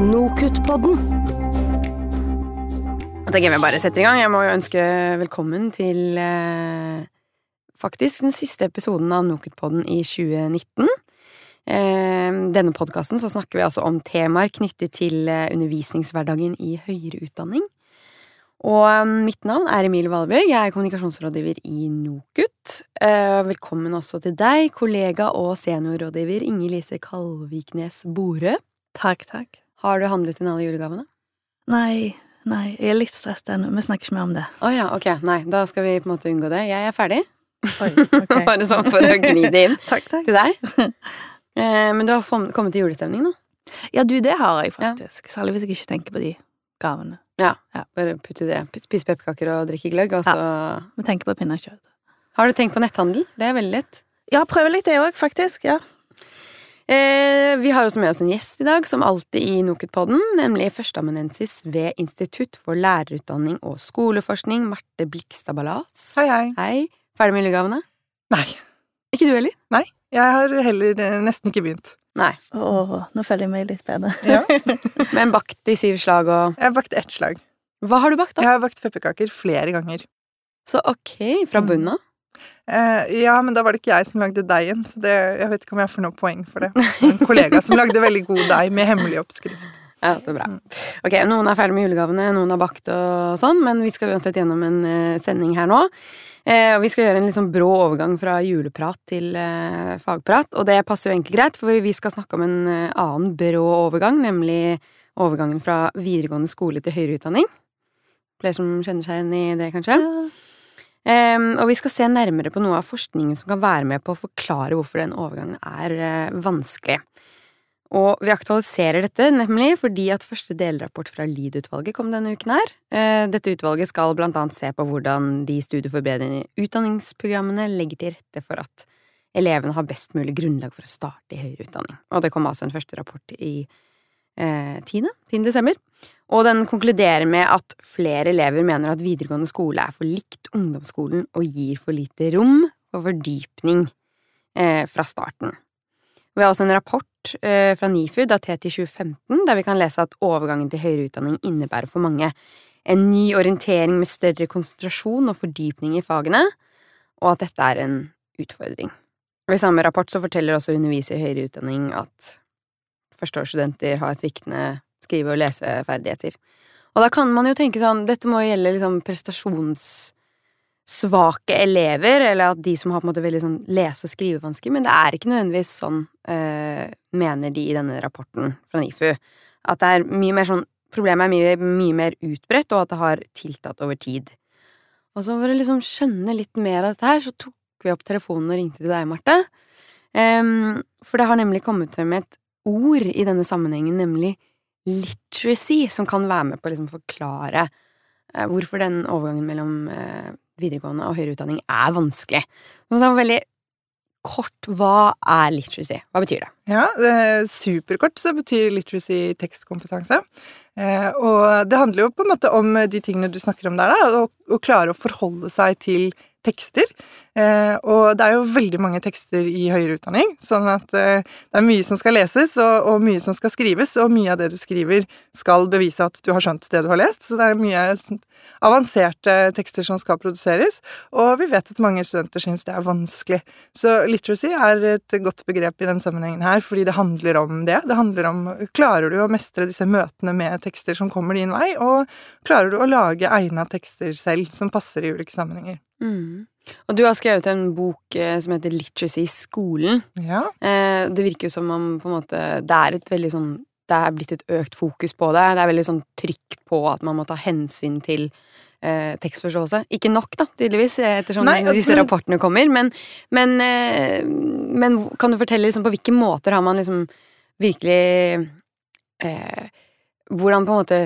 Nokutt-podden. Da tenker jeg vi bare setter i gang. Jeg må jo ønske velkommen til eh, faktisk den siste episoden av Nokutt-podden i 2019. Eh, denne podkasten så snakker vi altså om temaer knyttet til eh, undervisningshverdagen i høyere utdanning. Og eh, mitt navn er Emil Valebjørg. Jeg er kommunikasjonsrådgiver i NOKUT. Eh, velkommen også til deg, kollega og seniorrådgiver Inger Lise Kalviknes Borø. Takk, takk. Har du handlet inn alle julegavene? Nei, nei, jeg er litt stresset ennå. Vi snakker ikke mer om det. Å ja, ok. Nei, da skal vi på en måte unngå det. Jeg er ferdig. Oi, okay. Bare sånn for å gni det inn takk, takk. til deg. Eh, men du har kommet til julestemning nå. Ja, du, det har jeg faktisk. Særlig hvis jeg ikke tenker på de gavene. Ja. Ja. Bare putte det. Spise pepperkaker og drikke gløgg, og så Vi tenker på pinnekjøtt. Har du tenkt på netthandel? Det er veldig lett. Ja, prøver litt det òg, faktisk. Ja. Eh, vi har også med oss en gjest i dag, som alltid i Nokutpodden, nemlig førsteamanuensis ved Institutt for lærerutdanning og skoleforskning, Marte Blikstad Ballas. Hei, hei. Hei. Ferdig med julegavene? Nei. Ikke du heller? Jeg har heller eh, nesten ikke begynt. Nei. Åh, nå føler jeg meg litt bedre. Ja. Men bakt i syv slag og Jeg har bakt ett slag. Hva har du bakt, da? Jeg har bakt pepperkaker flere ganger. Så ok, fra Mm. bunnen av. Eh, ja, men da var det ikke jeg som lagde deigen, så det, jeg vet ikke om jeg får noe poeng for det. En kollega som lagde veldig god deig med hemmelig oppskrift. Ja, så bra. Ok, Noen er ferdig med julegavene, noen har bakt og sånn, men vi skal uansett gjennom en eh, sending her nå. Eh, og vi skal gjøre en sånn brå overgang fra juleprat til eh, fagprat, og det passer jo egentlig greit, for vi skal snakke om en eh, annen brå overgang, nemlig overgangen fra videregående skole til høyere utdanning. Flere som kjenner seg igjen i det, kanskje? Ehm, og vi skal se nærmere på noe av forskningen som kan være med på å forklare hvorfor den overgangen er eh, vanskelig. Og vi aktualiserer dette nemlig fordi at første delrapport fra LID-utvalget kom denne uken her. Eh, Dette utvalget skal blant annet se på hvordan de studieforberedende utdanningsprogrammene legger til rette for at elevene har best mulig grunnlag for å starte i høyere utdanning. Og det kom altså en første rapport i eh, 10. 10. desember. Og den konkluderer med at flere elever mener at videregående skole er for likt ungdomsskolen og gir for lite rom for fordypning eh, fra starten. Vi har også en rapport eh, fra NIFU datert i 2015, der vi kan lese at overgangen til høyere utdanning innebærer for mange en ny orientering med større konsentrasjon og fordypning i fagene, og at dette er en utfordring. Og I samme rapport så forteller også underviser i høyere utdanning at førsteårsstudenter har sviktende skrive- og leseferdigheter. Og da kan man jo tenke sånn, dette må gjelde liksom prestasjonssvake elever, eller at de som har på en måte veldig sånn lese- og skrivevansker, men det er ikke nødvendigvis sånn, eh, mener de i denne rapporten fra NIFU. At det er mye mer sånn, problemet er mye, mye mer utbredt, og at det har tiltatt over tid. Og så for å liksom skjønne litt mer av dette her, så tok vi opp telefonen og ringte til deg, Marte. Um, for det har nemlig kommet frem et ord i denne sammenhengen, nemlig literacy, som kan være med på å liksom forklare eh, hvorfor den overgangen mellom eh, videregående og høyere utdanning er vanskelig. Så det var veldig kort, hva er literacy? Hva betyr det? Ja, eh, superkort så betyr literacy tekstkompetanse. Og det handler jo på en måte om de tingene du snakker om der, å klare å forholde seg til tekster. Eh, og det er jo veldig mange tekster i høyere utdanning, sånn at eh, det er mye som skal leses, og, og mye som skal skrives, og mye av det du skriver skal bevise at du har skjønt det du har lest, så det er mye avanserte tekster som skal produseres, og vi vet at mange studenter syns det er vanskelig. Så literacy er et godt begrep i den sammenhengen her, fordi det handler om det. Det handler om klarer du å mestre disse møtene med tekster som kommer din vei, og klarer du å lage egna tekster selv som passer i ulike sammenhenger. Mm. Og du har skrevet en bok eh, som heter Literacy i skolen. Ja. Eh, det virker jo som om måte, det er et veldig sånn Det er blitt et økt fokus på det. Det er veldig sånn trykk på at man må ta hensyn til eh, tekstforståelse. Ikke nok, da, tydeligvis, ettersom Nei, disse rapportene kommer. Men, men, eh, men kan du fortelle liksom, på hvilke måter har man liksom virkelig eh, Hvordan på en måte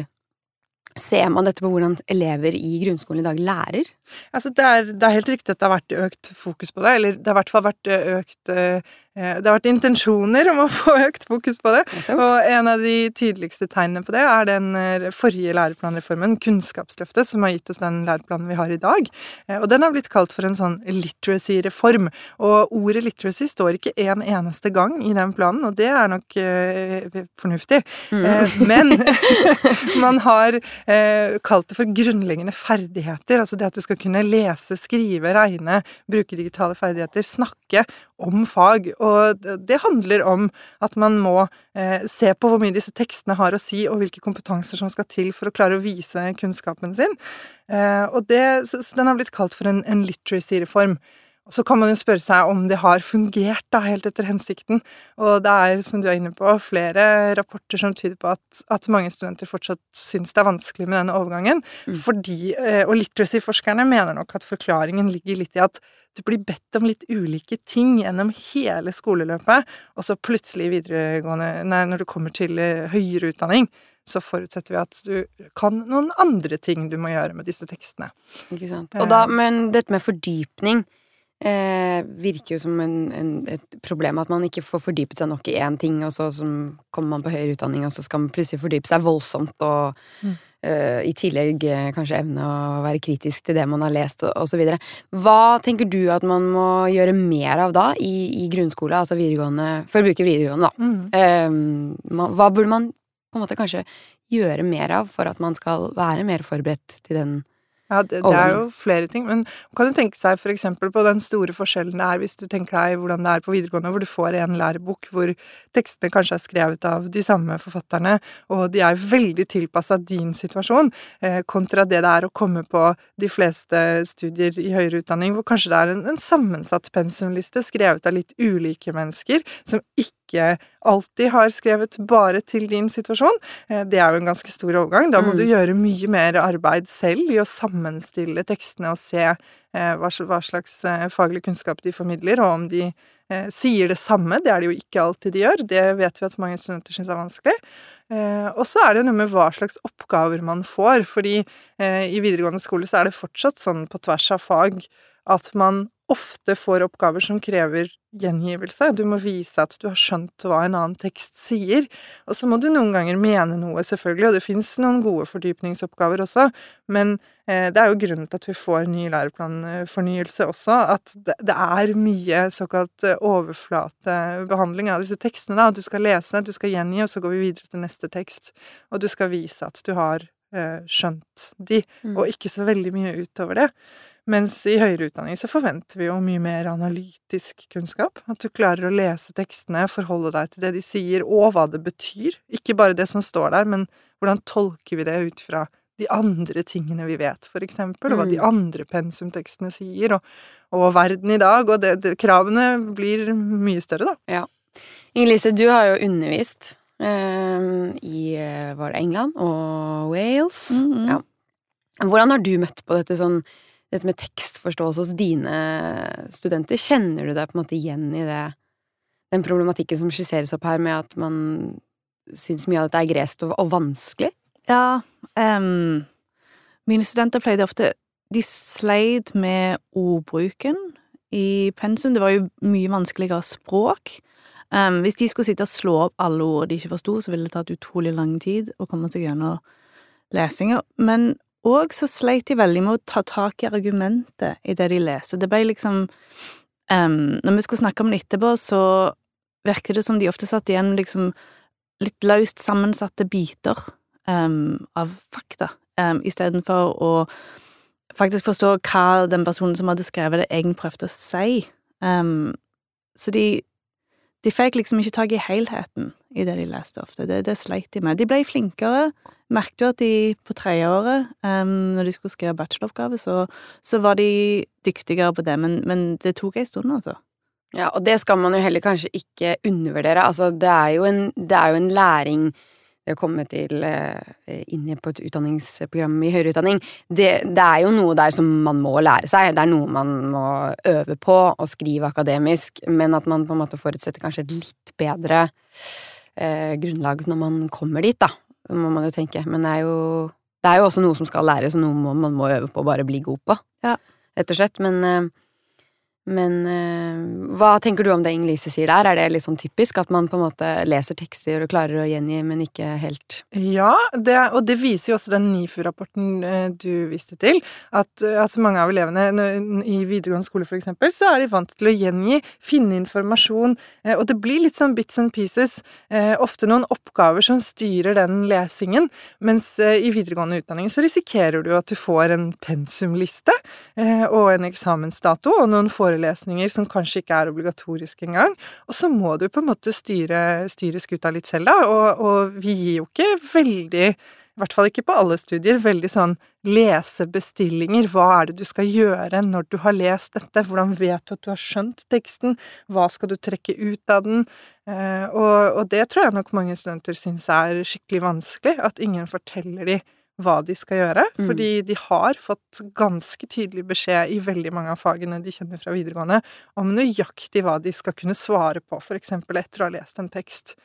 Ser man dette på hvordan elever i grunnskolen i dag lærer? Altså, det er, det er helt riktig at det har vært økt fokus på det, eller det har i hvert fall vært økt eh, eh, det har vært intensjoner om å få økt fokus på det. Og en av de tydeligste tegnene på det er den eh, forrige læreplanreformen, Kunnskapsløftet, som har gitt oss den læreplanen vi har i dag. Eh, Og den har blitt kalt for en sånn literacy-reform. Og ordet literacy står ikke en eneste gang i den planen, og det er nok eh, fornuftig. Mm. Eh, men man har eh, kalt det for grunnleggende ferdigheter. Altså det at du skal kunne lese, skrive, regne, bruke digitale ferdigheter, snakke om fag. Og det handler om at man må eh, se på hvor mye disse tekstene har å si, og hvilke kompetanser som skal til for å klare å vise kunnskapen sin. Eh, og det, så, så den har blitt kalt for en, en literacy-reform. Så kan man jo spørre seg om det har fungert da, helt etter hensikten. Og det er, som du er inne på, flere rapporter som tyder på at, at mange studenter fortsatt syns det er vanskelig med denne overgangen. Mm. Fordi, eh, og literacy-forskerne mener nok at forklaringen ligger litt i at du blir bedt om litt ulike ting gjennom hele skoleløpet, og så plutselig videregående Nei, når du kommer til eh, høyere utdanning, så forutsetter vi at du kan noen andre ting du må gjøre med disse tekstene. Ikke sant. Og da, men dette med fordypning eh, virker jo som en, en, et problem at man ikke får fordypet seg nok i én ting, og så som kommer man på høyere utdanning, og så skal man plutselig fordype seg voldsomt, og Mm. eh, i tillegg eh, kanskje evne å være kritisk til det man har lest, og, osv. Hva tenker du at man må gjøre mer av da, i, i grunnskole, altså videregående, for å bruke videregående, da? Mm. Eh, man, hva burde man på en måte kanskje gjøre mer av for at man skal være mer forberedt til den Ja, det, det er jo flere ting, men kan du tenke seg eksempel på den store forskjellen det er hvis du tenker deg hvordan det er på videregående, hvor du får en lærebok hvor tekstene kanskje er skrevet av de samme forfatterne, og de er veldig tilpassa din situasjon, eh, kontra det det er å komme på de fleste studier i høyere utdanning, hvor kanskje det er en, en sammensatt pensumliste skrevet av litt ulike mennesker, som ikke alltid har skrevet bare til din situasjon. Eh, Det er jo en ganske stor overgang. Da må Mm. du gjøre mye mer arbeid selv i å sammenstille tekstene og se eh, hva slags eh, faglig kunnskap de formidler, og om de sier det samme. Det er det jo ikke alltid de gjør. Det vet vi at mange studenter syns er vanskelig. Eh, og så er det jo noe med hva slags oppgaver man får, fordi i videregående skole så er det fortsatt sånn på tvers av fag at man ofte får oppgaver som krever gjengivelse. Du må vise at du har skjønt hva en annen tekst sier. Og så må du noen ganger mene noe, selvfølgelig, og det fins noen gode fordypningsoppgaver også, men eh, det er jo grunnen til at vi får ny læreplanfornyelse også, at det, det er mye såkalt eh, overflatebehandling av disse tekstene. da, Du skal lese, du skal gjengi, og så går vi videre til neste tekst. Og du skal vise at du har eh, skjønt de, Mm. og ikke så veldig mye utover det. Mens i høyere utdanning så forventer vi jo mye mer analytisk kunnskap. At du klarer å lese tekstene, forholde deg til det de sier, og hva det betyr. Ikke bare det som står der, men hvordan tolker vi det ut fra de andre tingene vi vet, for eksempel, og hva de Mm. andre pensumtekstene sier, og, og verden i dag, og det, det, kravene blir mye større, da. Ja. Inger-Lise, du har jo undervist eh, i var det England og Wales. Mhm. ja. Hvordan har du møtt på dette, sånn, dette med tekstforståelse hos dine studenter? Kjenner du deg på en måte igjen i det, den problematikken som skisseres opp her, med at man syns mye av dette er gresk og, og vanskelig? Ja, Um, mine studenter pleide ofte De sleit med ordbruken i pensum. Det var jo mye vanskeligere språk. Um, hvis de skulle sitte og slå opp alle ord de ikke forsto, så ville det tatt utrolig lang tid å komme seg gjennom lesinga. Men òg så sleit de veldig med å ta tak i argumentet i det de leser. Det ble liksom um, Når vi skulle snakke om det etterpå, så virket det som de ofte satt igjen liksom litt løst sammensatte biter um, av fakta, um, istedenfor å faktisk forstå hva den personen som hadde skrevet det, egentlig prøvde å si. Um, så de, de fikk liksom ikke tak i helheten i det de leste ofte. Det, det sleit de med. De ble flinkere. Merket jo at de på tredjeåret, um, når de skulle skrive bacheloroppgave, så, så var de dyktigere på det, men, men det tok ei stund, altså. Ja, og det skal man jo heller kanskje ikke undervurdere. Altså, det er jo en, det er jo en læring det å komme til eh, inn på et utdanningsprogram i høyere utdanning. Det, det er jo noe der som man må lære seg. Det er noe man må øve på og skrive akademisk, men at man på en måte forutsetter kanskje et litt bedre eh, grunnlag når man kommer dit, da. Må man jo tenke. Men det er jo, det er jo også noe som skal læres, og noe man må øve på og bare bli god på. Ja. Rett og slett. Men eh, Men eh, hva tenker du om det Inger-Lise sier der? Er det litt sånn typisk at man på en måte leser tekster og klarer å gjengi, men ikke helt Ja, det, og det viser jo også den NIFU-rapporten eh, du viste til. At altså mange av elevene i videregående skole for eksempel, så er de vant til å gjengi, finne informasjon, eh, og det blir litt sånn bits and pieces. Ofte noen oppgaver som styrer den lesingen, mens i videregående utdanning så risikerer du at du får en pensumliste og en eksamensdato og noen forelesninger som kanskje ikke er obligatoriske engang. Og så må du på en måte styre, styre skuta litt selv, da. Og, og vi gir jo ikke veldig i hvert fall ikke på alle studier, veldig sånn lesebestillinger. Hva er det du skal gjøre når du har lest dette? Hvordan vet du at du har skjønt teksten? Hva skal du trekke ut av den? Eh, og, og det tror jeg nok mange studenter syns er skikkelig vanskelig. At ingen forteller de hva de skal gjøre. Mm. Fordi de har fått ganske tydelig beskjed i veldig mange av fagene de kjenner fra videregående, om nøyaktig hva de skal kunne svare på, eksempel etter å ha lest en tekst.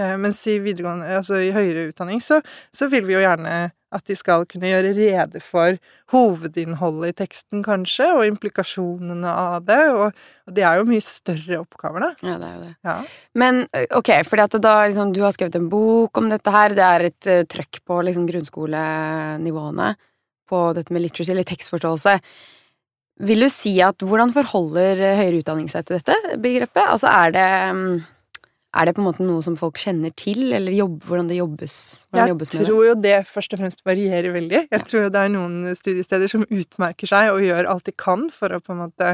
Eh, mens i altså i høyere utdanning, så, så vil vi jo gjerne at de skal kunne gjøre rede for hovedinnholdet i teksten, kanskje, og implikasjonene av det. Og, og det er jo mye større oppgaver, da. Ja, det er jo det. Ja. Men ok, fordi at da liksom, du har skrevet en bok om dette her, det er et uh, trøkk på liksom grunnskolenivåene på dette med literacy, eller tekstforståelse. Vil du si at hvordan forholder høyere utdanning seg til dette begrepet? Altså er det er det på en måte noe som folk kjenner til, eller jobb, hvordan det jobbes, hvordan Jeg jobbes med det? tror jo det først og fremst varierer veldig. Jeg tror jo det er noen studiesteder som utmerker seg og gjør alt de kan for å på en måte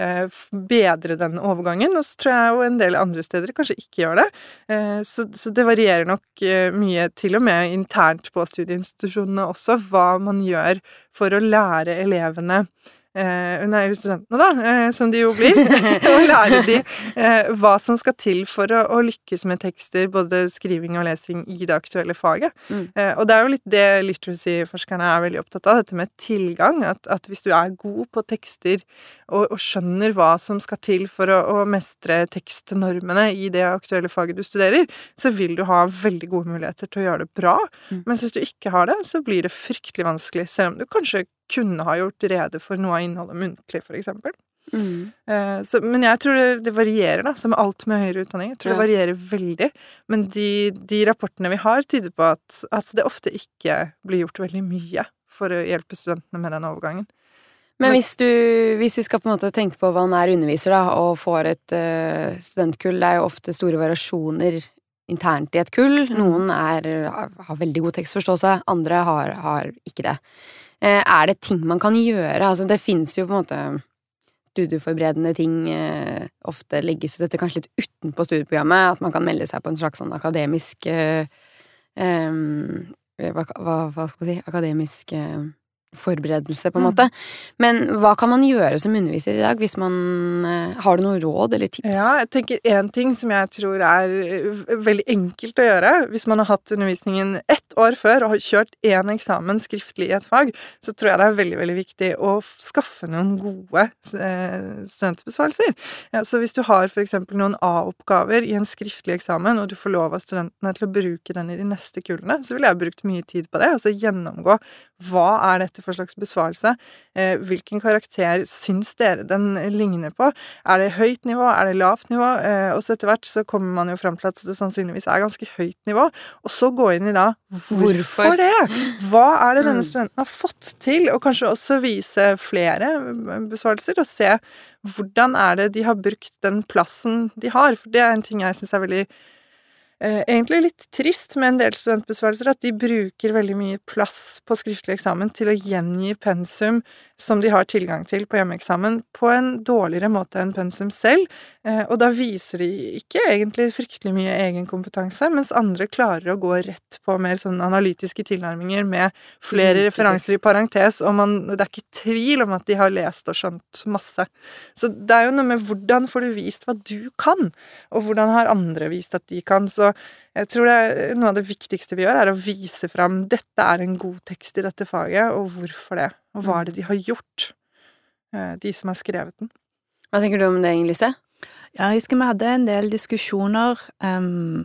eh, bedre den overgangen, og så tror jeg jo en del andre steder kanskje ikke gjør det. Eh, så, så det varierer nok eh, mye, til og med internt på studieinstitusjonene også, hva man gjør for å lære elevene Eh, jo studentene, da, eh, som de jo blir. og lære de eh, hva som skal til for å, å lykkes med tekster, både skriving og lesing, i det aktuelle faget. Mm. Og det er jo litt det literacy-forskerne er veldig opptatt av, dette med tilgang. At, at hvis du er god på tekster og, og skjønner hva som skal til for å, å mestre tekstnormene i det aktuelle faget du studerer, så vil du ha veldig gode muligheter til å gjøre det bra. Mm. Mens hvis du ikke har det, så blir det fryktelig vanskelig, selv om du kanskje kunne ha gjort rede for noe av innholdet muntlig, for eksempel. Mm. Eh, så, men jeg tror det, det varierer, da, som alt med høyere utdanning. Jeg tror Ja. det varierer veldig. Men de, de rapportene vi har, tyder på at, at det ofte ikke blir gjort veldig mye for å hjelpe studentene med den overgangen. Men hvis du, hvis vi skal på en måte tenke på hva han er underviser, da, og får et uh, studentkull, det er jo ofte store variasjoner internt i et kull. Mm. Noen er, har veldig god tekstforståelse, andre har, har ikke det. Eh, er det ting man kan gjøre? Altså, det fins jo på en måte studieforberedende ting eh, ofte legges dette kanskje litt utenpå studieprogrammet, at man kan melde seg på en slags sånn akademisk eh, eh, hva, hva skal man si Akademisk eh, forberedelse, på en Mm. måte. Men hva kan man gjøre som underviser i dag, hvis man eh, Har du noen råd eller tips? Ja, jeg tenker én ting som jeg tror er eh, veldig enkelt å gjøre hvis man har hatt undervisningen ett år før og har kjørt én eksamen skriftlig i et fag, så tror jeg det er veldig veldig viktig å skaffe noen gode eh, studentbesvarelser. Ja, så hvis du har f.eks. noen A-oppgaver i en skriftlig eksamen, og du får lov av studentene til å bruke den i de neste kullene, så ville jeg brukt mye tid på det. Altså gjennomgå hva er dette for slags besvarelse, eh, hvilken karakter syns dere den ligner på, er det høyt nivå, er det lavt nivå? Eh, og så etter hvert så kommer man jo fram til at det sannsynligvis er ganske høyt nivå. Og så gå inn i da hvorfor, det? Hva er det denne Mm. studenten har fått til? Og kanskje også vise flere besvarelser, og se hvordan er det de har brukt den plassen de har. For det er en ting jeg syns er veldig eh, egentlig litt trist med en del studentbesvarelser, at de bruker veldig mye plass på skriftlig eksamen til å gjengi pensum som de har tilgang til på hjemmeeksamen, på en dårligere måte enn pensum selv. Eh, og da viser de ikke egentlig fryktelig mye egenkompetanse, mens andre klarer å gå rett på mer sånn analytiske tilnærminger med flere Mm, referanser i parentes, og man, det er ikke tvil om at de har lest og skjønt masse. Så det er jo noe med hvordan får du vist hva du kan, og hvordan har andre vist at de kan. Så jeg tror det noe av det viktigste vi gjør, er å vise fram dette er en god tekst i dette faget, og hvorfor det, og hva er det de har gjort, eh, de som har skrevet den. Hva tenker du om det, Inger-Lise? Ja, jeg husker vi hadde en del diskusjoner um,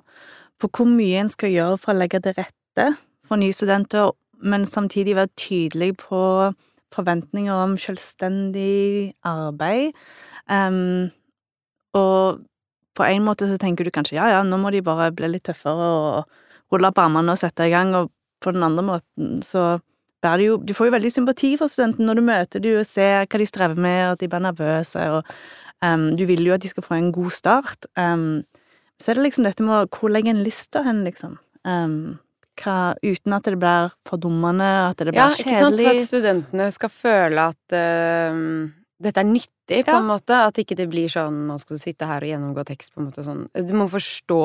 på hvor mye en skal gjøre for å legge til rette for nye studenter, men samtidig være tydelig på forventninger om selvstendig arbeid. Um, og på en måte så tenker du kanskje ja, ja, nå må de bare bli litt tøffere og rulle opp armene og sette i gang, og på den andre måten så bærer det jo Du får jo veldig sympati for studentene når du møter dem og ser hva de strever med, og at de blir nervøse, og um, du vil jo at de skal få en god start. Um, så er det liksom dette med hvor legger en lista hen, liksom? Um, hva, uten at det blir fordummende, at det blir Ja, ikke sant? For at studentene skal føle at uh, dette er nyttig, på Ja. en måte. At ikke det blir sånn nå skal du sitte her og gjennomgå tekst, på en måte sånn. Du må forstå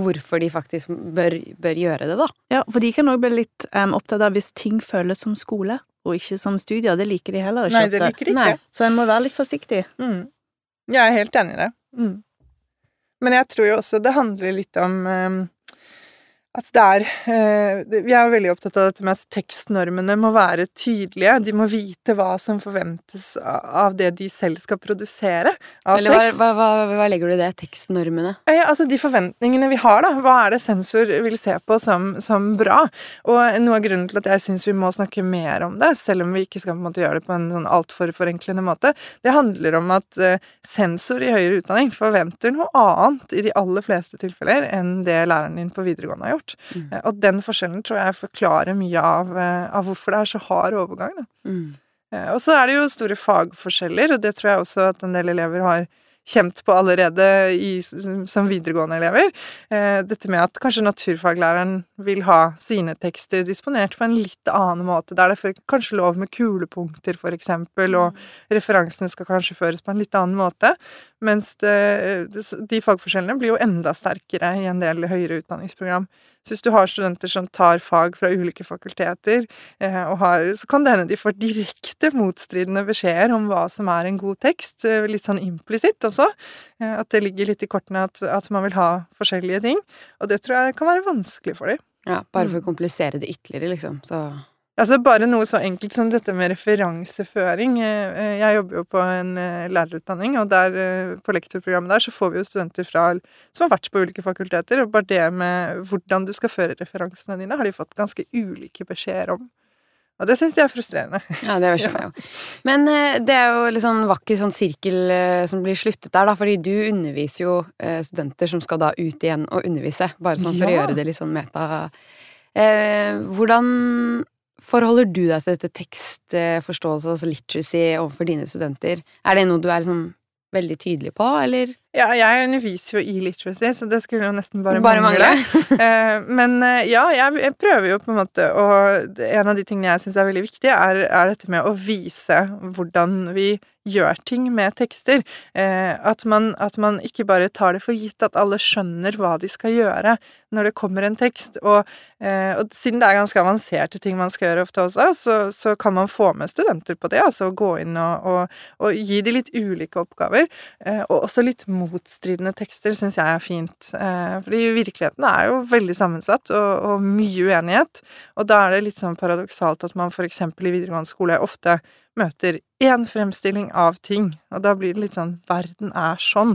hvorfor de faktisk bør, bør gjøre det, da. Ja, for de kan òg bli litt um, opptatt av hvis ting føles som skole, og ikke som studier. Det liker de heller ikke Nei, det liker de Nei. Så en må være litt forsiktig. Mm. Jeg er helt enig i det. Mm. Men jeg tror jo også det handler litt om eh, at det er eh, Vi er veldig opptatt av dette med at tekstnormene må være tydelige. De må vite hva som forventes av det de selv skal produsere av Eller tekst. hva, hva, hva legger du i det? Tekstnormene? Ja, altså De forventningene vi har, da. Hva er det sensor vil se på som, som bra? Og noe av grunnen til at jeg syns vi må snakke mer om det, selv om vi ikke skal på en måte gjøre det på en sånn altfor forenklende måte, det handler om at eh, sensor i høyere utdanning forventer noe annet i de aller fleste tilfeller enn det læreren din på videregående har gjort. Mm. Eh, Og den forskjellen tror jeg forklarer mye av, eh, av hvorfor det er så hard overgang. Da. Mm. Eh, Og så er det jo store fagforskjeller, og det tror jeg også at en del elever har kjent på allerede i, som videregående elever. Dette med at kanskje naturfaglæreren vil ha sine tekster disponert på en litt annen måte. Der det er kanskje lov med kulepunkter, for eksempel, og referansene skal kanskje føres på en litt annen måte. Mens det, de fagforskjellene blir jo enda sterkere i en del høyere utdanningsprogram. Så hvis du har studenter som tar fag fra ulike fakulteter, eh, har, så kan det hende de får direkte motstridende beskjeder om hva som er en god tekst. eh, Litt sånn implisitt også. eh, At det ligger litt i kortene at, at man vil ha forskjellige ting. Og det tror jeg kan være vanskelig for dem. Ja, bare for Mm. å komplisere det ytterligere, liksom. Så Altså Bare noe så enkelt som dette med referanseføring. Eh, eh, Jeg jobber jo på en eh, lærerutdanning, og der, på lektorprogrammet der så får vi jo studenter fra, som har vært på ulike fakulteter, og bare det med hvordan du skal føre referansene dine, har de fått ganske ulike beskjeder om. Og det syns de er frustrerende. Ja, det skjønner jeg jo. Men det er jo litt sånn vakker sånn sirkel som blir sluttet der, da, fordi du underviser jo studenter som skal da ut igjen og undervise, bare sånn for å gjøre det litt sånn meta. Eh, hvordan forholder du deg til dette tekstforståelse, altså literacy, overfor dine studenter? Er det noe du er liksom veldig tydelig på, eller? Ja, jeg underviser jo i literacy, så det skulle jo nesten bare, Bare mangle. Eh, Men eh, ja, jeg, prøver jo på en måte Og en av de tingene jeg syns er veldig viktig, er, er dette med å vise hvordan vi gjør ting med tekster. Eh, at, man, at man ikke bare tar det for gitt at alle skjønner hva de skal gjøre når det kommer en tekst. Og, og siden det er ganske avanserte ting man skal gjøre ofte også, så, så kan man få med studenter på det. Altså gå inn og, og, og gi de litt ulike oppgaver. Og også litt motstridende tekster syns jeg er fint. Eh, fordi virkeligheten er jo veldig sammensatt og, og mye uenighet. Og da er det litt sånn paradoksalt at man f.eks. i videregående skole ofte møter én fremstilling av ting, og da blir det litt sånn verden er sånn.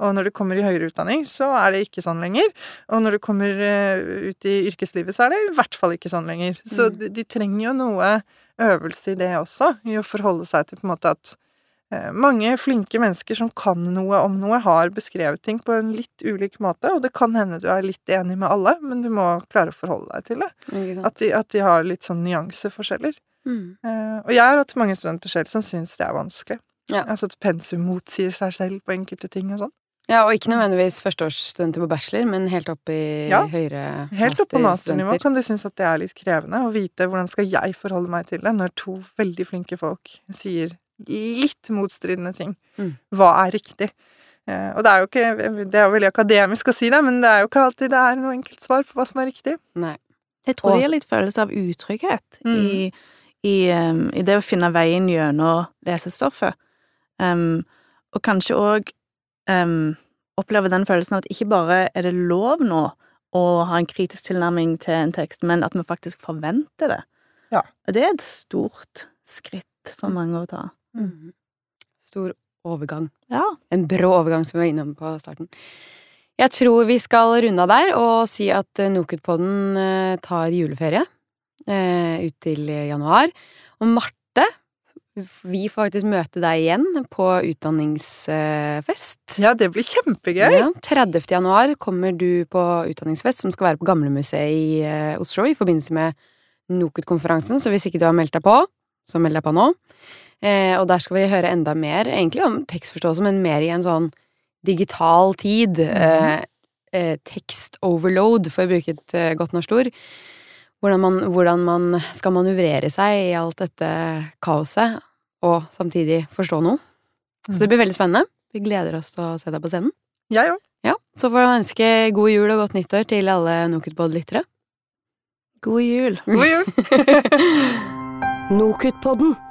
Og når du kommer i høyere utdanning, så er det ikke sånn lenger. Og når du kommer eh, ut i yrkeslivet, så er det i hvert fall ikke sånn lenger. Så Mm. de, de trenger jo noe øvelse i det også, i å forholde seg til på en måte at mange flinke mennesker som kan noe om noe, har beskrevet ting på en litt ulik måte, og det kan hende du er litt enig med alle, men du må klare å forholde deg til det. At de, at de har litt sånn nyanseforskjeller. Mm. Uh, og jeg har hatt mange studenter selv som syns det er vanskelig. Ja. Altså at pensum motsier seg selv på enkelte ting og sånn. Ja, og ikke nødvendigvis førsteårsstudenter på bachelor, men helt opp i Ja, høyere Helt opp på masternivå kan de synes at det er litt krevende å vite hvordan skal jeg forholde meg til det når to veldig flinke folk sier litt motstridende ting. Mm. Hva er riktig? Eh, og det er jo ikke Det er veldig akademisk å si det, men det er jo ikke alltid det er noe enkelt svar på hva som er riktig. Nei. Jeg tror Og- det gir litt følelse av utrygghet Mm. i, i, um, i det å finne veien gjennom lesestoffet. Um, og kanskje òg um, oppleve den følelsen av at ikke bare er det lov nå å ha en kritisk tilnærming til en tekst, men at vi faktisk forventer det. Ja. Og det er et stort skritt for mange å ta. Mm. Stor overgang. Ja. En brå overgang som vi var innom på starten. Jeg tror vi skal runde av der og si at eh, Nokutpodden eh, tar juleferie eh, ut til januar. Og Marte vi får faktisk møte deg igjen på utdanningsfest. Ja, det blir kjempegøy! Ja, 30. januar kommer du på utdanningsfest som skal være på Gamlemuseet i Oslo i forbindelse med NOKUT-konferansen, så hvis ikke du har meldt deg på, så meld deg på nå. Eh, og der skal vi høre enda mer, egentlig om tekstforståelse, men mer i en sånn digital tid. Mm. eh, tekst-overload, for å bruke et eh, godt norsk ord. Hvordan man, hvordan man skal manøvrere seg i alt dette kaoset, og samtidig forstå noe. Så det blir veldig spennende. Vi gleder oss til å se deg på scenen. Ja, ja. Ja, Så får jeg ønske god jul og godt nyttår til alle Nokutbod-lyttere. God jul! God jul! Nokutpodden.